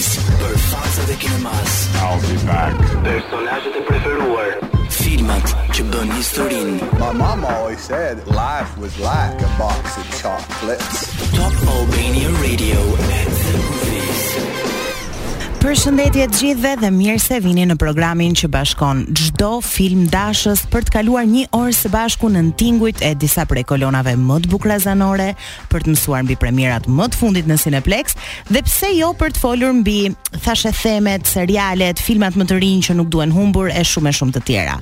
Për fansat e kinemas I'll be back Personazhet e preferuar Filmat që bënë historinë My mama always said life was like a box of chocolates Top Albania Radio at the movies Përshëndetje të gjithëve dhe mirë se vini në programin që bashkon çdo filmdashës për të kaluar një orë së bashku nën tingujt e disa prej kolonave më të bukura zanore, për të mësuar mbi premierat më të fundit në Cineplexx dhe pse jo për të folur mbi thashethemet, serialet, filmat më të rinj që nuk duhen humbur e shumë e shumë të tjera.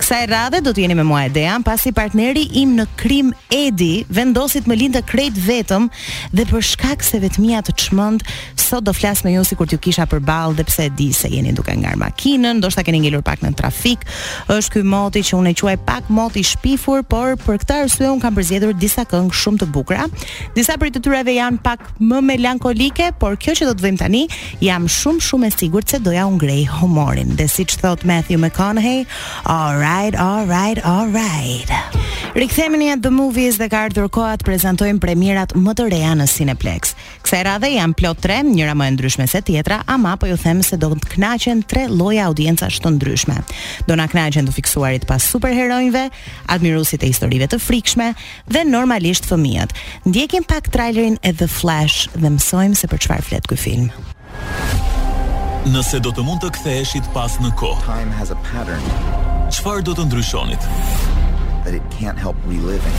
Kësaj radhe do të jeni me mua Edean, pasi partneri im në krim Edi vendosi t'më linte krejt vetëm dhe për shkak se vetmia të çmend Sot do flas me ju sikur t'ju kisha përballë dhe pse e di se jeni duke ngar makinën, ndoshta keni ngelur pak në trafik. Është ky moti që unë e quaj pak mot i shpifur, por për këtë arsye un kam përzgjedhur disa këngë shumë të bukura. Disa prej tyre janë pak më melankolike, por kjo që do të vëjmë tani, jam shumë shumë e sigurt se do jua ngrejë humorin. Dhe siç thotë Matthew McConaughey, all right, all right, all right. Rikthehemi At The Movies dhe ka ardhur koha të prezantojmë premierat më të reja në Cineplexx. Kësaj radhe janë plot tre, njëra më e ndryshme se tjetra, ama po ju them se do të kënaqen tre lloje audiencash të ndryshme. Do na kënaqen të fiksuarit pas superheronjve, admiruesit e historive të frikshme dhe normalisht fëmijët. Ndjekim pak trailerin e The Flash dhe mësojmë se për çfarë flet ky film. Nëse do të mund të ktheheshit pas në kohë. Time has a pattern. Çfarë do të ndryshonit? That it can't help reliving.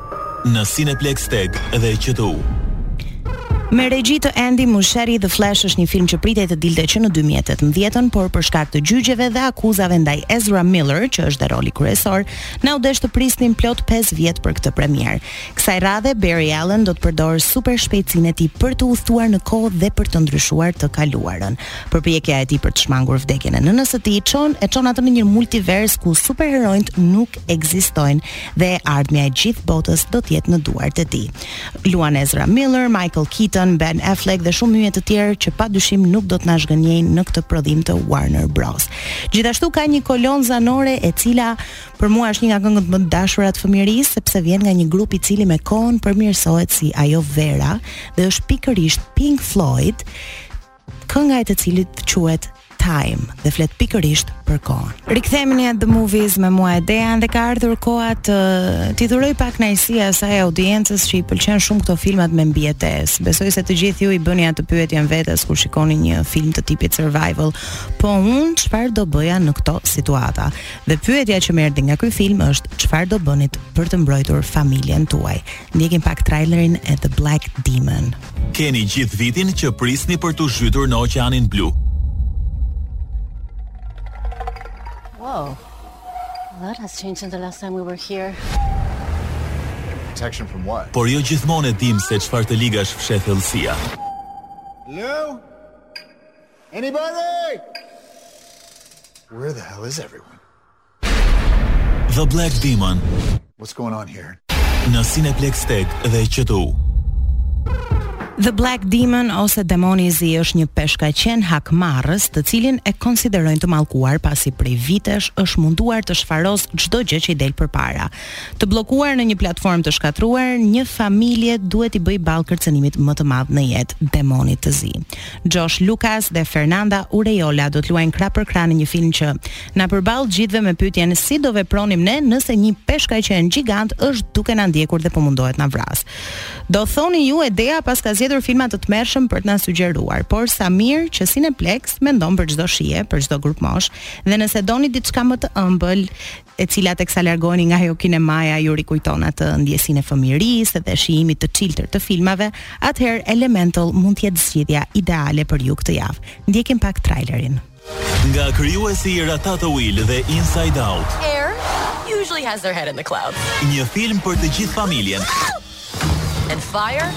në Cineplexx TEG dhe QTU. Me regji të Andy Muschietti, The Flash është një film që pritej të dilte që në 2018-ën, por për shkak të gjyqeve dhe akuzave ndaj Ezra Miller, që është dhe roli kryesor, na u desh të prisnim plot 5 vjet për këtë premierë. Kësaj radhe Barry Allen do të përdorë super shpejtësinë e tij për të udhëtuar në kohë dhe për të ndryshuar të kaluarën. Përpjekja e tij për të shmangur vdekjen e nënës së tij çon e çon atë në një multivers ku superheronjtë nuk ekzistojnë dhe e ardhmja e gjithë botës do të jetë në duart e tij. Luan Ezra Miller, Michael Keaton, Ben Affleck dhe shumë yje të tjerë që padyshim nuk do të na zhgënjejnë në këtë prodhim të Warner Bros. Gjithashtu ka një kolonë zanore e cila për mua është një nga këngët më të dashura të fëmijërisë sepse vjen nga një grup i cili me kohën përmirësohet si ajo vera dhe është pikërisht Pink Floyd kënga e të cilit quhet Time dhe flet pikërisht për kohën. Rikthehemi At The Movies me mua Edean dhe ka ardhur koha t'i dhuroj pak kënaqësi asaj audiencës që i pëlqen shumë këto filmat me mbijetesë. Besoj se të gjithë ju i bëni atë pyetjen vetes kur shikoni një film të tipit survival, po unë çfarë do bëja në këto situata? Dhe pyetja që më erdhi nga ky film është çfarë do bënit për të mbrojtur familjen tuaj? Ndjekim pak trailerin e The Black Demon. Keni gjithë vitin që prisni për t'u zhytur në Oqeanin Blu. Wow. That has changed since the last time we were here. Protection from what? Por jo gjithmonë e dimë se çfarë të ligash fsheh thellësia. Hello? Anybody? Where the hell is everyone? The Black Demon. What's going on here? Në Cineplexx TEG dhe QTU. The Black Demon ose Demoni i Zi është një peshkaqen hakmarrës, të cilin e konsiderojnë të mallkuar pasi prej vitesh është munduar të shfarosë çdo gjë që i del përpara. Të bllokuar në një platformë të shkatërruar, një familje duhet t'i bëjë ballë kërcënimit më të madh në jetë, Demonit të Zi. Josh Lucas dhe Fernanda Urejola do të luajnë krah për krah në një film që Na përball gjithëve me pyetjen si do vepronim ne nëse një peshkaqen gjigant është duke na ndjekur dhe po mundohet t'na vrasë. Do thoni ju Edea paska zgjedhur filma të tmerrshëm për të na sugjeruar, por sa mirë që Cineplexx mendon për çdo shije, për çdo grup moshë dhe nëse doni diçka më të ëmbël, e cila teksa largoheni nga ajo kinemaja ju rikujton atë ndjesinë e fëmijërisë dhe shijimit të çiltër të filmave, atëherë Elemental mund të jetë zgjidhja ideale për ju këtë javë. Ndjekim pak trailerin. Nga krijuesi i Ratatouille dhe Inside Out. Air usually has their head in the clouds. Një film për të gjithë familjen. And fire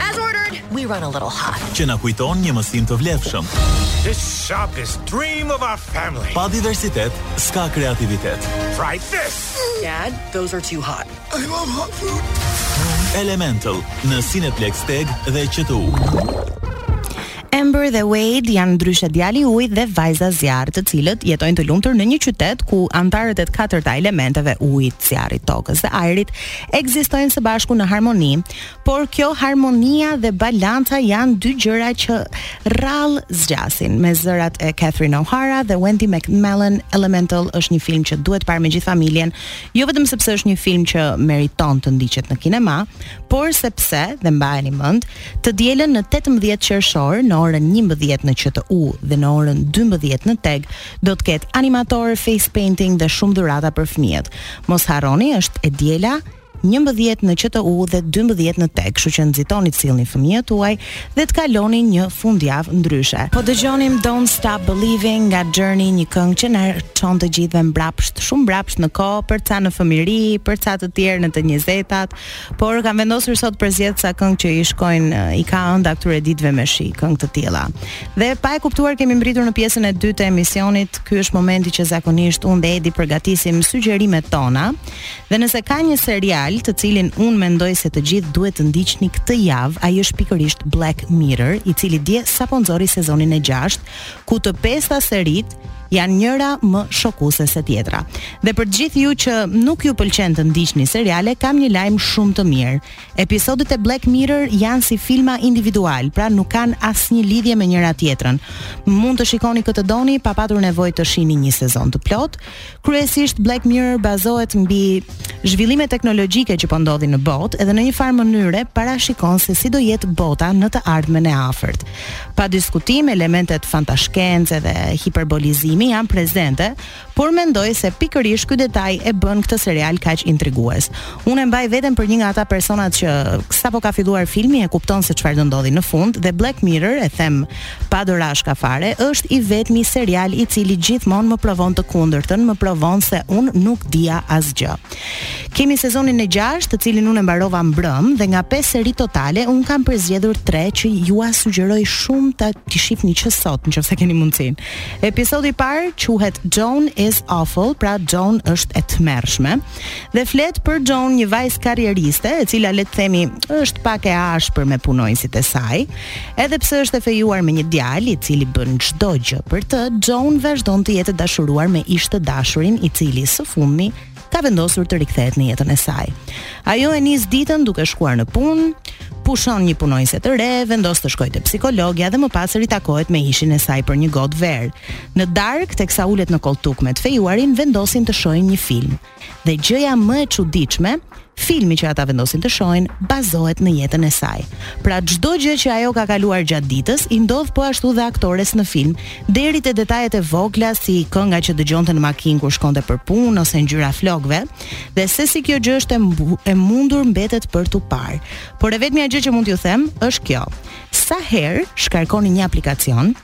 as ordered. We run a little hot. Që na kujton një mësim të vlefshëm. This shop is dream of our family. Pa diversitet, s'ka kreativitet. Try this. Dad, those are too hot. I love hot food. Elemental në Cineplexx TEG dhe QTU. Ember dhe Wade janë ndryshe djali ujë dhe vajza zjarr, të cilët jetojnë të lumtur në një qytet ku anëtarët e të katërta elementeve, ujit, zjarrit, tokës dhe ajrit, ekzistojnë së bashku në harmoni. Por kjo harmonia dhe balanca janë dy gjëra që rrallë zgjasin. Me zërat e Catherine O'Hara dhe Wendy McMillan, Elemental është një film që duhet parë me gjithë familjen, jo vetëm sepse është një film që meriton të ndiqet në kinema, por sepse dhe mbajeni mend, Të dielën në tetëmbëdhjetë qershor në orën njëmbëdhjetë në QTU dhe në orën dymbëdhjetë në Teg do të ketë animatorë, face painting dhe shumë dhurata për fëmijët. Mos harroni është e diela njëmbëdhjetë në QTU dhe dymbëdhjetë në Teg, kështu që nxitoni të sillni fëmijët tuaj dhe të kaloni një fundjavë ndryshe. Po dëgjonim Don't Stop Believin' nga Journey, një këngë që na çon të gjithëve mbrapsht, shumë mbrapsht në kohë, për ca në fëmijëri, për ca të tjerë në të njëzetat, Por kam vendosur sot t'përzgjedh ca këngë që i shkojnë i ka ënda këtyre ditëve me shi, këngë të tilla. Dhe pa e kuptuar kemi mbritur në pjesën e dytë të emisionit. Ky është momenti që zakonisht unë dhe Edi përgatisim sugjerimet tona. Dhe nëse ka një serial të cilin unë mendoj se të gjithë duhet të ndiqni këtë javë, ai është pikërisht Black Mirror, i cili dje sapo nxori sezonin e 6 ku të pesta seritë janë njëra më shokuese se tjetra. Dhe për të gjithë ju që nuk ju pëlqen të ndiqni seriale, kam një lajm shumë të mirë. Episodet e Black Mirror janë si filma individualë, pra nuk kanë asnjë lidhje me njëra-tjetrën. Mund të shikoni kë të doni pa patur nevojë të shihni një sezon të plotë. Kryesisht Black Mirror bazohet mbi zhvillime teknologjike që po ndodhin në botë edhe në një farë mënyre parashikon se si do jetë bota në të ardhmen e afërt. Pa diskutim elementet fantashkencë dhe hiperbolizimi janë prezente, por mendoj se pikërisht ky detaj e bën këtë serial kaq intrigues. Unë e mbaj veten për një nga ata personat që sapo ka filluar filmi e kupton se çfarë do ndodhë në fund dhe Black Mirror e them Pa dorashka fare, është i vetmi serial i cili gjithmonë më provon të kundërtën, më provon se unë nuk dija asgjë. Kemi sezonin e 6, të cilin unë e mbarova mbrëm dhe nga 5 seri totale unë kam përzgjedhur 3 që jua sugjeroj shumë t'i shihni që sot nëse keni mundësinë. Episodi i parë quhet Joan is Awful, pra Joan është e tmerrshme dhe flet për Joan, një vajzë karrieriste, e cila le të themi është pak e ashpër me punonjësit e saj. Edhe pse është e fejuar me një djalë i cili bën çdo gjë për të, Joan vazhdon të jetë e dashuruar me ish të dashurin i cili së fundmi ka vendosur të rikthehet në jetën e saj. Ajo e nis ditën duke shkuar në punë, pushon një punonjëse të re, vendos të shkojë te psikologja dhe më pas ritakohet me ishin e saj për një gotë verë. Në darkë, teksa ulet në kolltuk me të fejuarin, vendosin të shohin një film. Dhe gjëja më e çuditshme, filmi që ata vendosin të shohin bazohet në jetën e saj. Pra çdo gjë që ajo ka kaluar gjatë ditës i ndodh po ashtu dhe aktores në film, deri te detajet e vogla si kënga që dëgjonte në makinë kur shkonte për punë ose ngjyra e flokëve, dhe se si kjo gjë është e mundur mbetet për t'u parë. Por e vetmja gjë që mund t'ju them është kjo. Sa herë shkarkoni një aplikacion,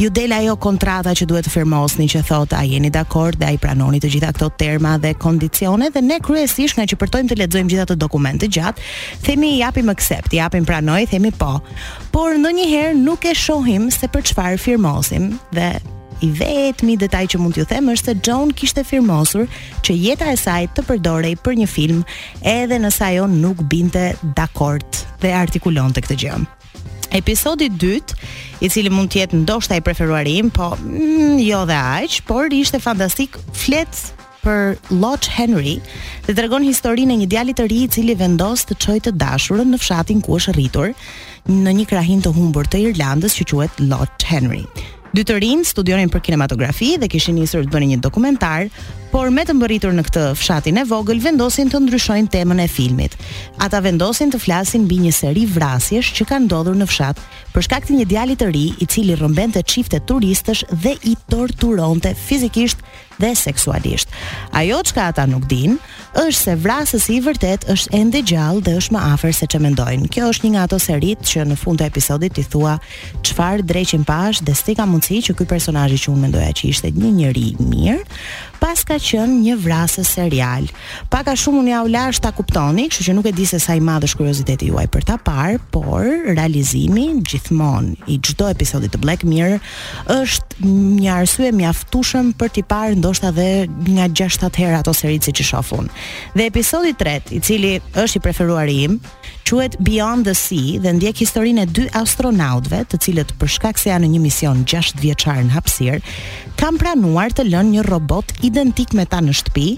Ju del ajo kontrata që duhet të firmosni që thotë a jeni dakord dhe a i pranoni të gjitha këto terma dhe kondicione dhe ne kryesisht ngaqë përtojmë të lexojmë gjithë atë dokument të gjatë, themi i japim accept, i japim pranoj, themi po. Por ndonjëherë nuk e shohim se për çfarë firmosim dhe i vetmi detaj që mund t'ju them është se Joan kishte firmosur që jeta e saj të përdorej për një film edhe nëse ajo nuk binte dakord dhe artikulonte këtë gjë. Episodi i dytë, i cili mund të jetë ndoshta i preferuari im, po mm, jo dhe aq, por ishte fantastik flet për Loch Henry dhe tregon historinë e një djali të ri i cili vendos të çojë të dashurën në fshatin ku është rritur në një krahinë të humbur të Irlandës që quhet Loch Henry. Dy të rinjtë studionin për kinematografi dhe kishin nisur të bënin një dokumentar, por me të mbërritur në këtë fshatin e vogël vendosin të ndryshojnë temën e filmit. Ata vendosin të flasin mbi një seri vrasjesh që kanë ndodhur në fshat për shkak të një djali të ri i cili rrëmbente çifte turistësh dhe i torturonte fizikisht dhe seksualisht. Ajo çka ata nuk dinë është se vrasësi i vërtetë është ende gjallë dhe është më afër se ç'e mendojnë. Kjo është një nga ato seritë që në fund të episodit i thua çfarë dreqin pashë dhe si ka mundësi që ky personazh që unë mendoja që ishte një njeri i mirë, paska qenë një vrasës serial. Pak a shumë unë jua lashë ta kuptoni, kështu që nuk e di se sa i madh është kurioziteti juaj për ta parë, por realizimi gjithmonë i çdo episodi të Black Mirror është një arsye e mjaftueshme për t'i parë ndoshta dhe nga 6-7 herë ato seri siç i shoh unë. Dhe episodi i tretë, i cili është i preferuari im, quhet Beyond the Sea dhe ndjek historinë e dy astronautëve, të cilët për shkak se janë në një mision 6 vjeçar në hapësirë, kanë pranuar të lënë një robot identik me ta në shtëpi,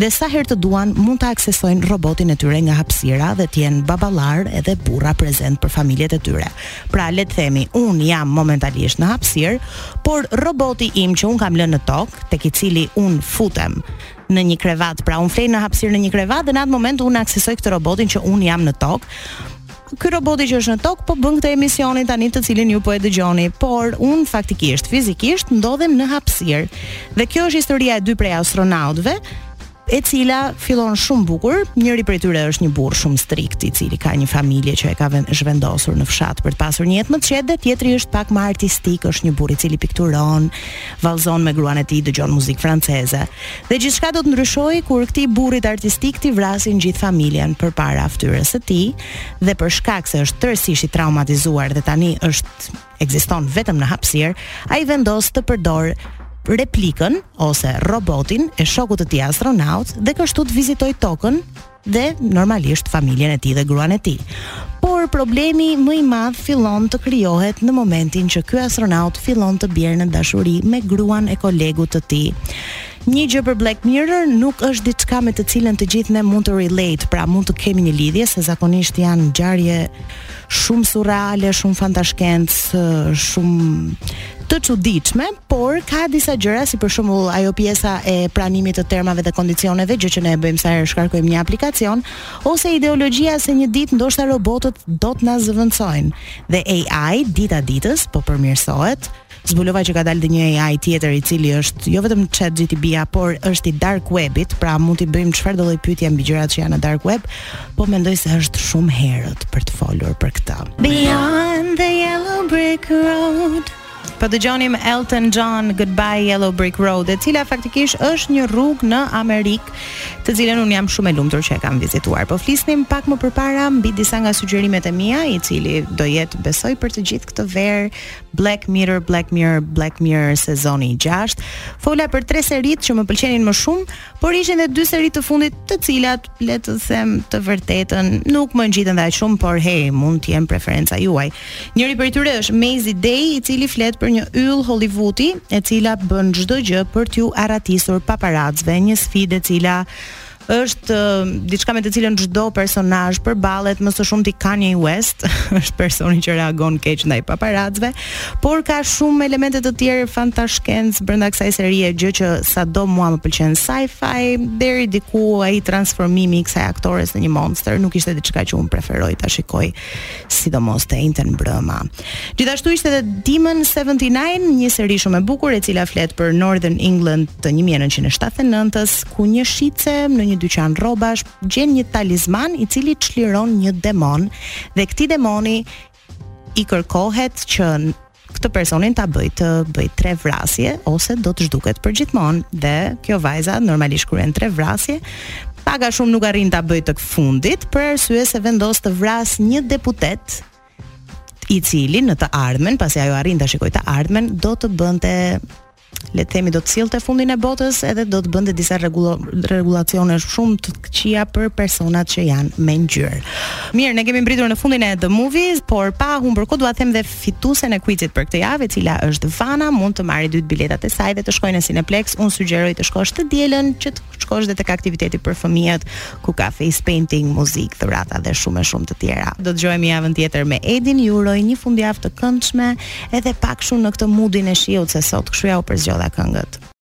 dhe sa herë të duan mund ta aksesojnë robotin e tyre nga hapësira dhe të jenë baballar edhe burra prezent për familjet e tyre. Pra le të themi, un jam momentalisht në hapësirë, por roboti im që un kam lënë në tokë, tek i cili un futem në një krevat, pra un flej në hapësirë në një krevat dhe në atë moment un aksesoj këtë robotin që un jam në tokë. Ky roboti që është në tokë po bën këtë emisionin tani të cilin ju po e dëgjoni, por un faktikisht fizikisht ndodhem në hapësirë. Dhe kjo është historia e dy prej astronautëve, e cila fillon shumë bukur. Njëri prej tyre është një burrë shumë strikt, i cili ka një familje që e ka zhvendosur në fshat për të pasur një jetë më të qetë, dhe tjetri është pak më artistik, është një burrë i cili pikturon, vallëzon me gruan e tij, dëgjon muzikë franceze. Dhe gjithçka do të ndryshojë kur këtij burrit artistik t'i vrasin gjithë familjen përpara fytyrës së tij dhe për shkak se është tërësisht i traumatizuar dhe tani është ekziston vetëm në hapësirë, ai vendos të përdorë replikën ose robotin e shokut të tij astronaut dhe kështu të vizitojë Tokën dhe normalisht familjen e tij dhe gruan e tij. Por problemi më i madh fillon të krijohet në momentin që ky astronaut fillon të bjerë në dashuri me gruan e kolegut të tij. Një gjë për Black Mirror nuk është diçka me të cilën të gjithë ne mund të relate, pra mund të kemi një lidhje se zakonisht janë ngjarje shumë surreale, shumë fantashkencë, shumë të çuditshme, por ka disa gjëra si për shembull ajo pjesa e pranimit të termave dhe kondicioneve, gjë që ne e bëjmë sa herë shkarkojmë një aplikacion, ose ideologjia se një ditë ndoshta robotët do të na zëvendësojnë. Dhe AI dita ditës po përmirësohet. Zbulova që ka dalë dhe një AI tjetër i cili është jo vetëm ChatGPT-a, por është i dark web-it, pra mund t'i bëjmë çfarëdo lloj pyetje mbi gjërat që janë në dark web, Po mendoj se është shumë herët për të folur për këtë. Beyond the yellow brick road. Po dëgjonim Elton John Goodbye Yellow Brick Road, e cila faktikisht është një rrugë në Amerikë, të cilën unë jam shumë e lumtur që e kam vizituar. Po flisnim pak më përpara mbi disa nga sugjerimet e mia, i cili do jetë besoj për të gjithë këtë verë Black Mirror, Black Mirror, Black Mirror sezoni i 6. Fola për tre seritë që më pëlqenin më shumë, por ishin dhe dy seri të fundit të cilat le të them të vërtetën nuk më ngjitën aq shumë, por hey, mund të jenë preferenca juaj. Njëri prej tyre është Mazey Day, i cili flet për një yll Hollywoodi, e cila bën çdo gjë për t'iu arratisur paparacëve, një sfidë e cila është uh, diçka me të cilën çdo personazh përballet, më së shumti Kanye West është personi që reagon keq ndaj paparacëve. Por ka shumë elemente të tjerë fantashkencë brenda kësaj serie, gjë që sado mua më pëlqen sci-fi, deri diku ai transformimi i kësaj aktores në një monster nuk ishte diçka që unë preferoj ta shikoj, sidomos të enjten mbrëma. Gjithashtu ishte edhe Demon 79, një seri shumë e bukur e cila flet për Northern England të 1979-s, ku një shitse në një dyqan rrobash gjen një talizman i cili çliron një demon dhe këtij demoni i kërkohet që këtë personin ta bëjë të bëjë tre vrasje ose do të zhduket përgjithmonë dhe kjo vajza normalisht kryen tre vrasje pak a shumë nuk arrin ta bëjë të fundit për arsye se vendos të vrasë një deputet i cili në të ardhmen pasi ajo arrin ta shikojë të ardhmen do të bënte le të themi do të sillte fundin e botës edhe do të bënte disa rregullo rregullacione shumë të këqija për personat që janë me ngjyrë. Mirë, ne kemi mbërritur në fundin e The Movies, por pa humbur kohë dua të them dhe fituesen e quizit për këtë javë, e cila është Vana, mund të marrë dy biletat e saj dhe të shkojë në Cineplexx. Unë sugjeroj të shkosh të dielën që të shkosh dhe tek aktiviteti për fëmijët ku ka face painting, muzikë, dhurata dhe shumë e shumë të tjera. Do dëgjohemi javën tjetër me Edin, ju uroj një fundjavë të këndshme, edhe pak a shumë në këtë moodin e shiut se sot, kështu jua përzgjodha këngët.